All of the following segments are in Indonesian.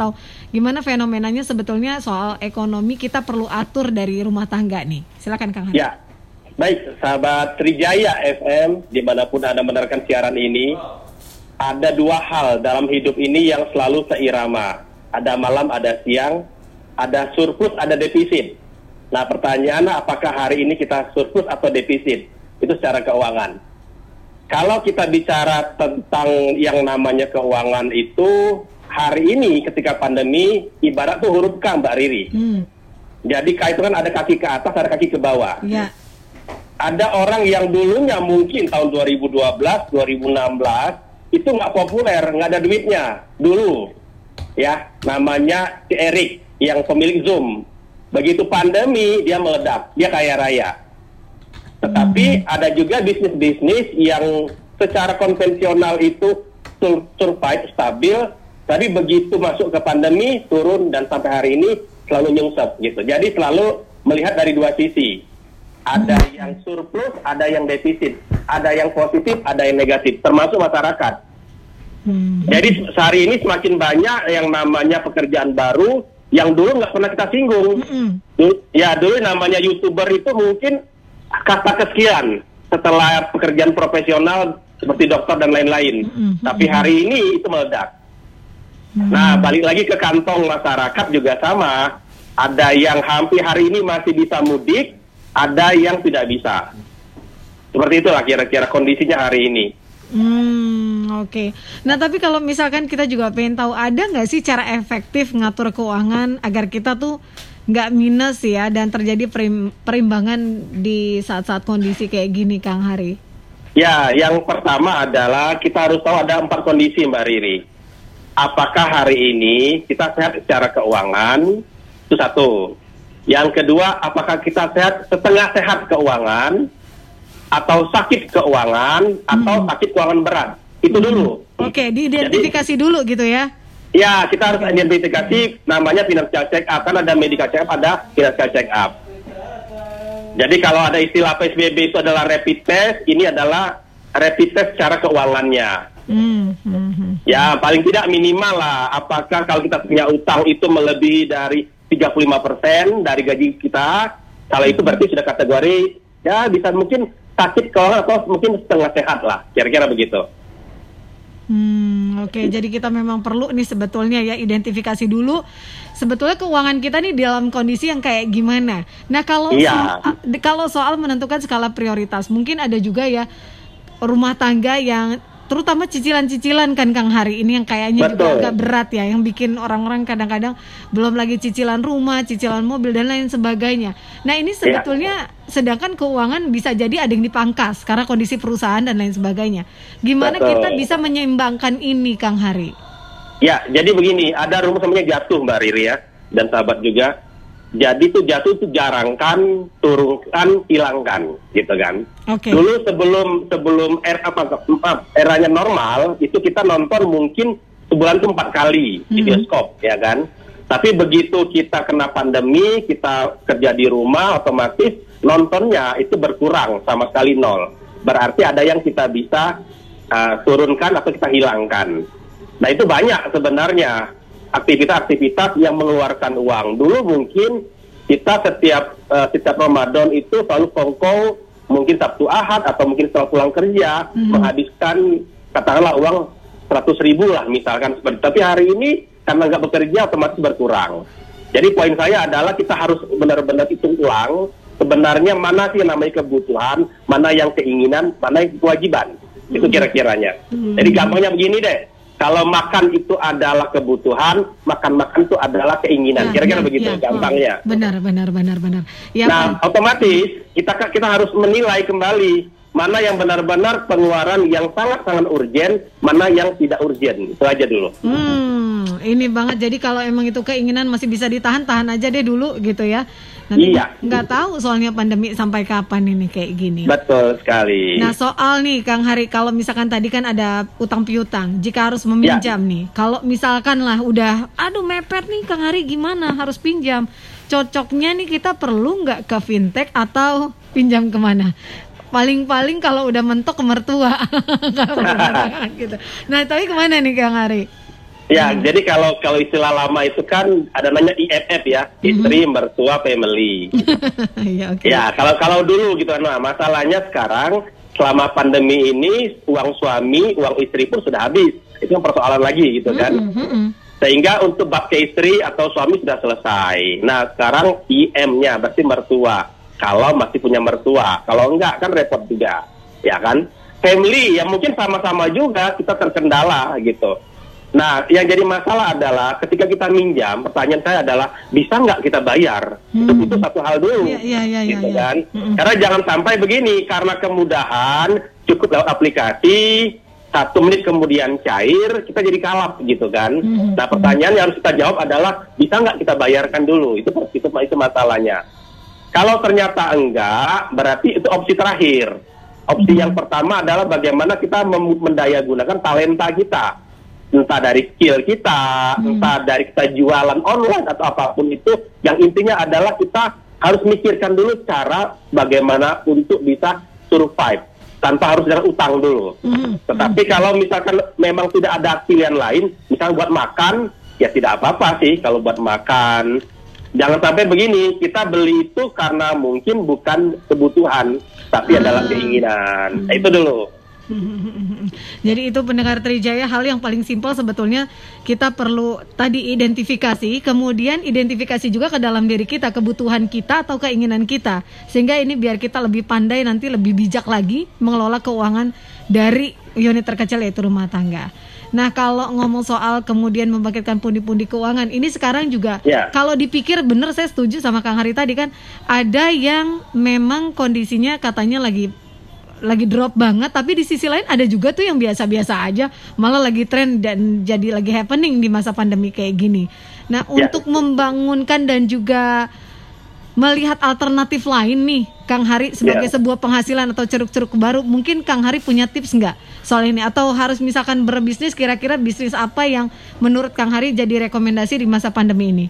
atau gimana fenomenanya sebetulnya soal ekonomi kita perlu atur dari rumah tangga nih. Silakan Kang Hari. Ya, baik sahabat Trijaya FM di mana pun anda mendengarkan siaran ini, ada dua hal dalam hidup ini yang selalu seirama. Ada malam, ada siang, ada surplus, ada defisit. Nah pertanyaannya apakah hari ini kita surplus atau defisit? Itu secara keuangan kalau kita bicara tentang yang namanya keuangan itu hari ini ketika pandemi ibarat tuh huruf K Mbak Riri. Hmm. Jadi K itu kan ada kaki ke atas, ada kaki ke bawah. Ya. Ada orang yang dulunya mungkin tahun 2012, 2016 itu nggak populer, nggak ada duitnya dulu. Ya, namanya si Erik yang pemilik Zoom. Begitu pandemi dia meledak, dia kaya raya. Tetapi hmm. ada juga bisnis-bisnis yang secara konvensional itu sur survive stabil, tapi begitu masuk ke pandemi turun dan sampai hari ini selalu nyungsep gitu. Jadi selalu melihat dari dua sisi. Ada hmm. yang surplus, ada yang defisit, ada yang positif, ada yang negatif, termasuk masyarakat. Hmm. Jadi sehari ini semakin banyak yang namanya pekerjaan baru yang dulu nggak pernah kita singgung. Hmm. Ya dulu namanya youtuber itu mungkin kata kesekian setelah pekerjaan profesional seperti dokter dan lain-lain. Mm-hmm. Tapi hari ini itu meledak. Mm-hmm. Nah, balik lagi ke kantong masyarakat juga sama. Ada yang hampir hari ini masih bisa mudik, ada yang tidak bisa. Seperti itulah kira-kira kondisinya hari ini. Hmm, oke. Okay. Nah, tapi kalau misalkan kita juga pengen tahu ada nggak sih cara efektif ngatur keuangan agar kita tuh nggak minus ya dan terjadi perim, perimbangan di saat-saat kondisi kayak gini Kang Hari? Ya, yang pertama adalah kita harus tahu ada empat kondisi Mbak Riri. Apakah hari ini kita sehat secara keuangan? Itu satu. Yang kedua, apakah kita sehat setengah sehat keuangan atau sakit keuangan atau hmm. sakit keuangan berat? Itu dulu. Oke, diidentifikasi Jadi, dulu gitu ya. Ya, kita harus identifikasi namanya financial check up. Kan ada medical check up, ada financial check up. Jadi kalau ada istilah PSBB itu adalah rapid test, ini adalah rapid test secara keuangannya. Mm -hmm. Ya, paling tidak minimal lah. Apakah kalau kita punya utang itu melebihi dari 35% dari gaji kita, kalau itu berarti sudah kategori ya bisa mungkin sakit keuangan atau mungkin setengah sehat lah, kira-kira begitu. Hmm, oke. Okay. Jadi kita memang perlu nih sebetulnya ya identifikasi dulu sebetulnya keuangan kita nih dalam kondisi yang kayak gimana. Nah, kalau iya. soal, kalau soal menentukan skala prioritas, mungkin ada juga ya rumah tangga yang terutama cicilan-cicilan kan Kang Hari ini yang kayaknya Betul. juga agak berat ya yang bikin orang-orang kadang-kadang belum lagi cicilan rumah, cicilan mobil dan lain sebagainya. Nah, ini iya. sebetulnya ya. sedangkan keuangan bisa jadi ada yang dipangkas karena kondisi perusahaan dan lain sebagainya. Gimana Betul. kita bisa menyeimbangkan ini Kang Hari? Ya, jadi begini, ada rumus namanya jatuh Mbak Riri ya dan sahabat juga jadi tuh jatuh tuh jarangkan, turunkan, hilangkan, gitu kan. Okay. Dulu sebelum sebelum era apa maaf, eranya normal itu kita nonton mungkin sebulan tuh empat kali mm-hmm. di bioskop, ya kan. Tapi begitu kita kena pandemi, kita kerja di rumah, otomatis nontonnya itu berkurang sama sekali nol. Berarti ada yang kita bisa uh, turunkan atau kita hilangkan. Nah itu banyak sebenarnya aktivitas-aktivitas yang mengeluarkan uang. Dulu mungkin kita setiap uh, setiap Ramadan itu selalu kongko mungkin Sabtu Ahad atau mungkin setelah pulang kerja hmm. menghabiskan katakanlah uang 100 ribu lah misalkan seperti tapi hari ini karena nggak bekerja otomatis berkurang. Jadi poin saya adalah kita harus benar-benar hitung ulang sebenarnya mana sih yang namanya kebutuhan, mana yang keinginan, mana yang kewajiban. Itu hmm. kira-kiranya. Hmm. Jadi gampangnya begini deh kalau makan itu adalah kebutuhan, makan-makan itu adalah keinginan. Ya, Kira-kira ya, begitu ya, gampangnya. Benar, benar, benar, benar. Ya, nah, kan? otomatis kita kita harus menilai kembali mana yang benar-benar pengeluaran yang sangat-sangat urgen, mana yang tidak urgen. Itu aja dulu. Hmm, ini banget. Jadi kalau emang itu keinginan masih bisa ditahan, tahan aja deh dulu gitu ya. Nanti iya. Nggak tahu soalnya pandemi sampai kapan ini kayak gini. Betul sekali. Nah soal nih Kang Hari, kalau misalkan tadi kan ada utang piutang, jika harus meminjam ya. nih, kalau misalkan lah udah, aduh mepet nih Kang Hari gimana harus pinjam, cocoknya nih kita perlu nggak ke fintech atau pinjam ke mana? Paling-paling kalau udah mentok ke mertua. gitu. Nah tapi ke mana nih Kang Hari? Ya, hmm. jadi kalau kalau istilah lama itu kan ada namanya IMF ya, hmm. istri, mertua, family. ya, okay. ya, kalau kalau dulu gitu nah masalahnya sekarang selama pandemi ini uang suami, uang istri pun sudah habis. Itu kan persoalan lagi gitu kan. Hmm, hmm, hmm. Sehingga untuk bab ke istri atau suami sudah selesai. Nah, sekarang IM-nya berarti mertua. Kalau masih punya mertua, kalau enggak kan repot juga, ya kan? Family ya mungkin sama-sama juga kita terkendala gitu Nah, yang jadi masalah adalah ketika kita minjam, pertanyaan saya adalah bisa nggak kita bayar? Hmm. Itu itu satu hal dulu, yeah, yeah, yeah, gitu yeah, kan? Yeah. Karena jangan sampai begini, karena kemudahan cukup lewat aplikasi, satu menit kemudian cair, kita jadi kalap gitu kan? Hmm. Nah, pertanyaan yang harus kita jawab adalah bisa nggak kita bayarkan dulu? Itu itu itu masalahnya. Kalau ternyata enggak, berarti itu opsi terakhir. Opsi hmm. yang pertama adalah bagaimana kita mendaya gunakan talenta kita entah dari skill kita, hmm. entah dari kita jualan online atau apa pun itu, yang intinya adalah kita harus mikirkan dulu cara bagaimana untuk bisa survive tanpa harus dengan utang dulu. Hmm. Tetapi hmm. kalau misalkan memang tidak ada pilihan lain, misalnya buat makan, ya tidak apa-apa sih kalau buat makan. Jangan sampai begini, kita beli itu karena mungkin bukan kebutuhan, tapi hmm. adalah keinginan. Nah, itu dulu. Jadi itu pendengar Trijaya hal yang paling simpel sebetulnya kita perlu tadi identifikasi, kemudian identifikasi juga ke dalam diri kita, kebutuhan kita atau keinginan kita. Sehingga ini biar kita lebih pandai nanti lebih bijak lagi mengelola keuangan dari unit terkecil yaitu rumah tangga. Nah, kalau ngomong soal kemudian membangkitkan pundi-pundi keuangan, ini sekarang juga yeah. kalau dipikir benar saya setuju sama Kang Hari tadi kan ada yang memang kondisinya katanya lagi lagi drop banget tapi di sisi lain ada juga tuh yang biasa-biasa aja malah lagi tren dan jadi lagi happening di masa pandemi kayak gini. Nah, ya. untuk membangunkan dan juga melihat alternatif lain nih, Kang Hari sebagai ya. sebuah penghasilan atau ceruk-ceruk baru, mungkin Kang Hari punya tips nggak soal ini? Atau harus misalkan berbisnis, kira-kira bisnis apa yang menurut Kang Hari jadi rekomendasi di masa pandemi ini?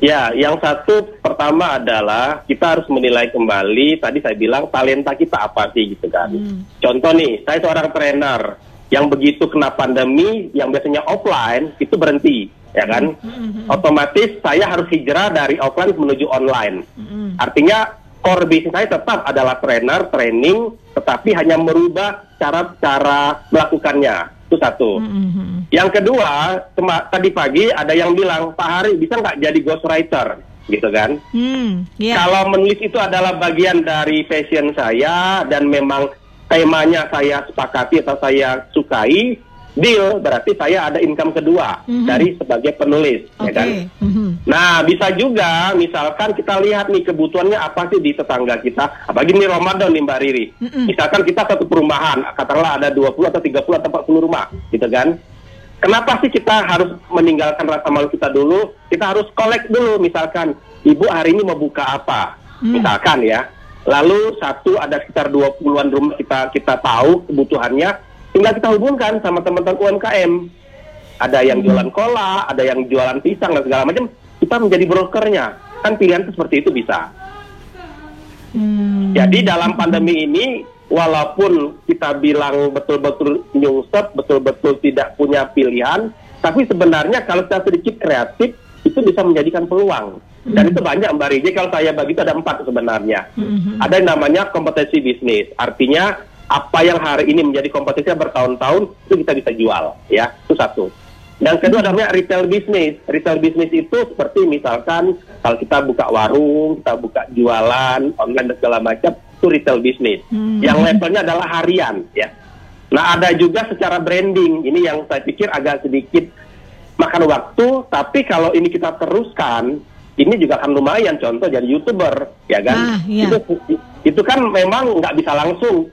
Ya, yang satu pertama adalah kita harus menilai kembali. Tadi saya bilang talenta kita apa sih gitu kan. Hmm. Contoh nih, saya seorang trainer yang begitu kena pandemi, yang biasanya offline itu berhenti, ya kan? Hmm. hmm, hmm. Otomatis saya harus hijrah dari offline menuju online. Hmm. Artinya core bisnis saya tetap adalah trainer, training, tetapi hanya merubah cara-cara melakukannya itu satu. Mm-hmm. Yang kedua, tadi pagi ada yang bilang Pak Hari bisa nggak jadi ghostwriter, gitu kan? Mm, yeah. Kalau menulis itu adalah bagian dari passion saya dan memang temanya saya sepakati atau saya sukai, deal berarti saya ada income kedua mm-hmm. dari sebagai penulis, okay. ya kan? Mm-hmm. Nah bisa juga misalkan kita lihat nih kebutuhannya apa sih di tetangga kita, apalagi ini Ramadan nih Mbak Riri. Mm-hmm. Misalkan kita satu perumahan, katakanlah ada 20 atau 30 atau 40 rumah, gitu kan? Kenapa sih kita harus meninggalkan rasa malu kita dulu? Kita harus kolek dulu, misalkan ibu hari ini mau buka apa, mm. misalkan ya. Lalu satu ada sekitar 20-an rumah kita kita tahu kebutuhannya, tinggal kita hubungkan sama teman-teman UMKM. Ada yang hmm. jualan kola, ada yang jualan pisang dan segala macam. Kita menjadi brokernya. Kan pilihan seperti itu bisa. Hmm. Jadi dalam pandemi ini, walaupun kita bilang betul-betul nyungsep, betul-betul tidak punya pilihan, tapi sebenarnya kalau kita sedikit kreatif, itu bisa menjadikan peluang. Dan hmm. itu banyak Mbak Riji, kalau saya bagi itu ada empat sebenarnya. Hmm. Ada yang namanya kompetensi bisnis, artinya apa yang hari ini menjadi kompetisi bertahun-tahun itu kita bisa jual ya. Itu satu. Dan kedua namanya retail business. Retail business itu seperti misalkan kalau kita buka warung kita buka jualan online dan segala macam itu retail business. Hmm. yang levelnya adalah harian ya. Nah ada juga secara branding. Ini yang saya pikir agak sedikit makan waktu tapi kalau ini kita teruskan ini juga akan lumayan contoh jadi youtuber ya kan? Ah, iya. itu itu kan memang nggak bisa langsung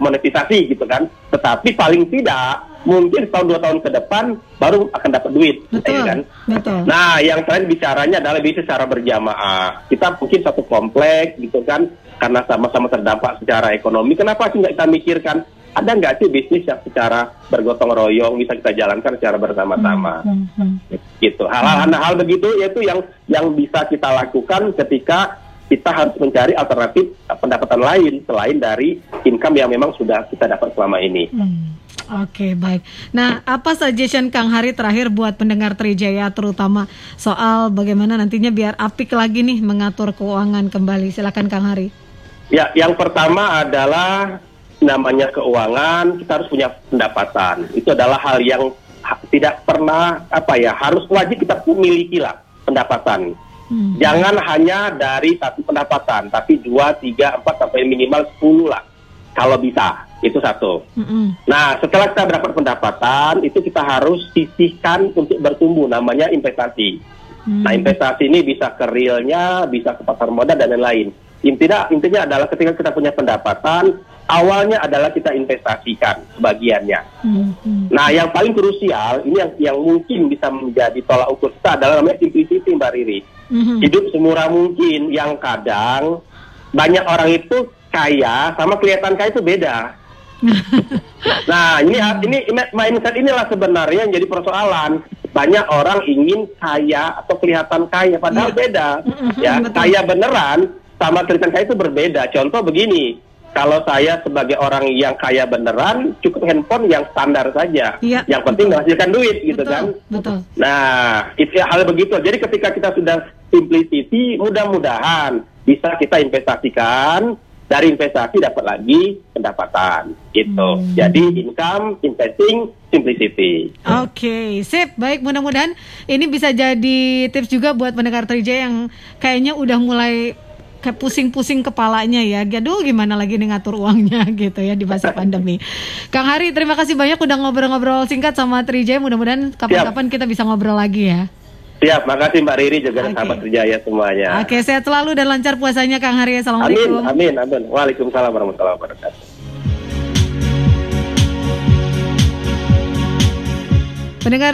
monetisasi gitu kan? Tetapi paling tidak mungkin tahun dua tahun ke depan baru akan dapat duit betul, ya kan? betul. nah yang terakhir bicaranya adalah bisnis secara berjamaah. Kita mungkin satu kompleks gitu kan? Karena sama-sama terdampak secara ekonomi kenapa sih nggak kita mikirkan ada nggak sih bisnis yang secara bergotong royong bisa kita jalankan secara bersama-sama hmm, hmm, hmm. gitu hal-hal hal begitu yaitu yang yang bisa kita lakukan ketika kita harus mencari alternatif pendapatan lain selain dari income yang memang sudah kita dapat selama ini. Hmm. Oke, baik. Nah, apa suggestion Kang Hari terakhir buat pendengar Trijaya terutama soal bagaimana nantinya biar apik lagi nih mengatur keuangan kembali. Silakan Kang Hari. Ya, yang pertama adalah namanya keuangan, kita harus punya pendapatan. Itu adalah hal yang tidak pernah apa ya, harus wajib kita miliki lah pendapatan. Hmm. Jangan hanya dari satu pendapatan, tapi dua, tiga, empat sampai minimal sepuluh lah, kalau bisa. Itu satu. Hmm. Nah, setelah kita dapat pendapatan, itu kita harus sisihkan untuk bertumbuh, namanya investasi. Hmm. Nah, investasi ini bisa ke realnya, bisa ke pasar modal dan lain-lain. Intinya, intinya adalah ketika kita punya pendapatan, awalnya adalah kita investasikan sebagiannya. Hmm. Nah, yang paling krusial ini yang yang mungkin bisa menjadi tolak ukur kita adalah namanya simplicity Mbak Riri. Hmm. Hidup semurah mungkin yang kadang banyak orang itu kaya sama kelihatan kaya itu beda. nah, ini ini mindset inilah sebenarnya yang jadi persoalan. Banyak orang ingin kaya atau kelihatan kaya padahal yeah. beda. Mm -hmm, ya, betul. kaya beneran sama kelihatan kaya itu berbeda. Contoh begini, kalau saya sebagai orang yang kaya beneran cukup handphone yang standar saja. Ya, yang penting menghasilkan duit gitu betul, kan? betul. nah itu hal begitu. Jadi ketika kita sudah simplicity mudah-mudahan bisa kita investasikan. Dari investasi dapat lagi pendapatan gitu. Hmm. jadi income investing simplicity. Oke okay, sip. Baik mudah-mudahan ini bisa jadi tips juga buat pendengar Trijaya yang kayaknya udah mulai kayak pusing-pusing kepalanya ya. Aduh gimana lagi nih ngatur uangnya gitu ya di masa pandemi. Kang Hari terima kasih banyak udah ngobrol-ngobrol singkat sama Trijaya. Mudah-mudahan kapan-kapan kita bisa ngobrol lagi ya. Siap, makasih Mbak Riri juga okay. sahabat Trijaya semuanya. Oke, okay, sehat selalu dan lancar puasanya Kang Hari. Assalamualaikum. Amin, amin, amin. Waalaikumsalam warahmatullahi wabarakatuh. Pendengar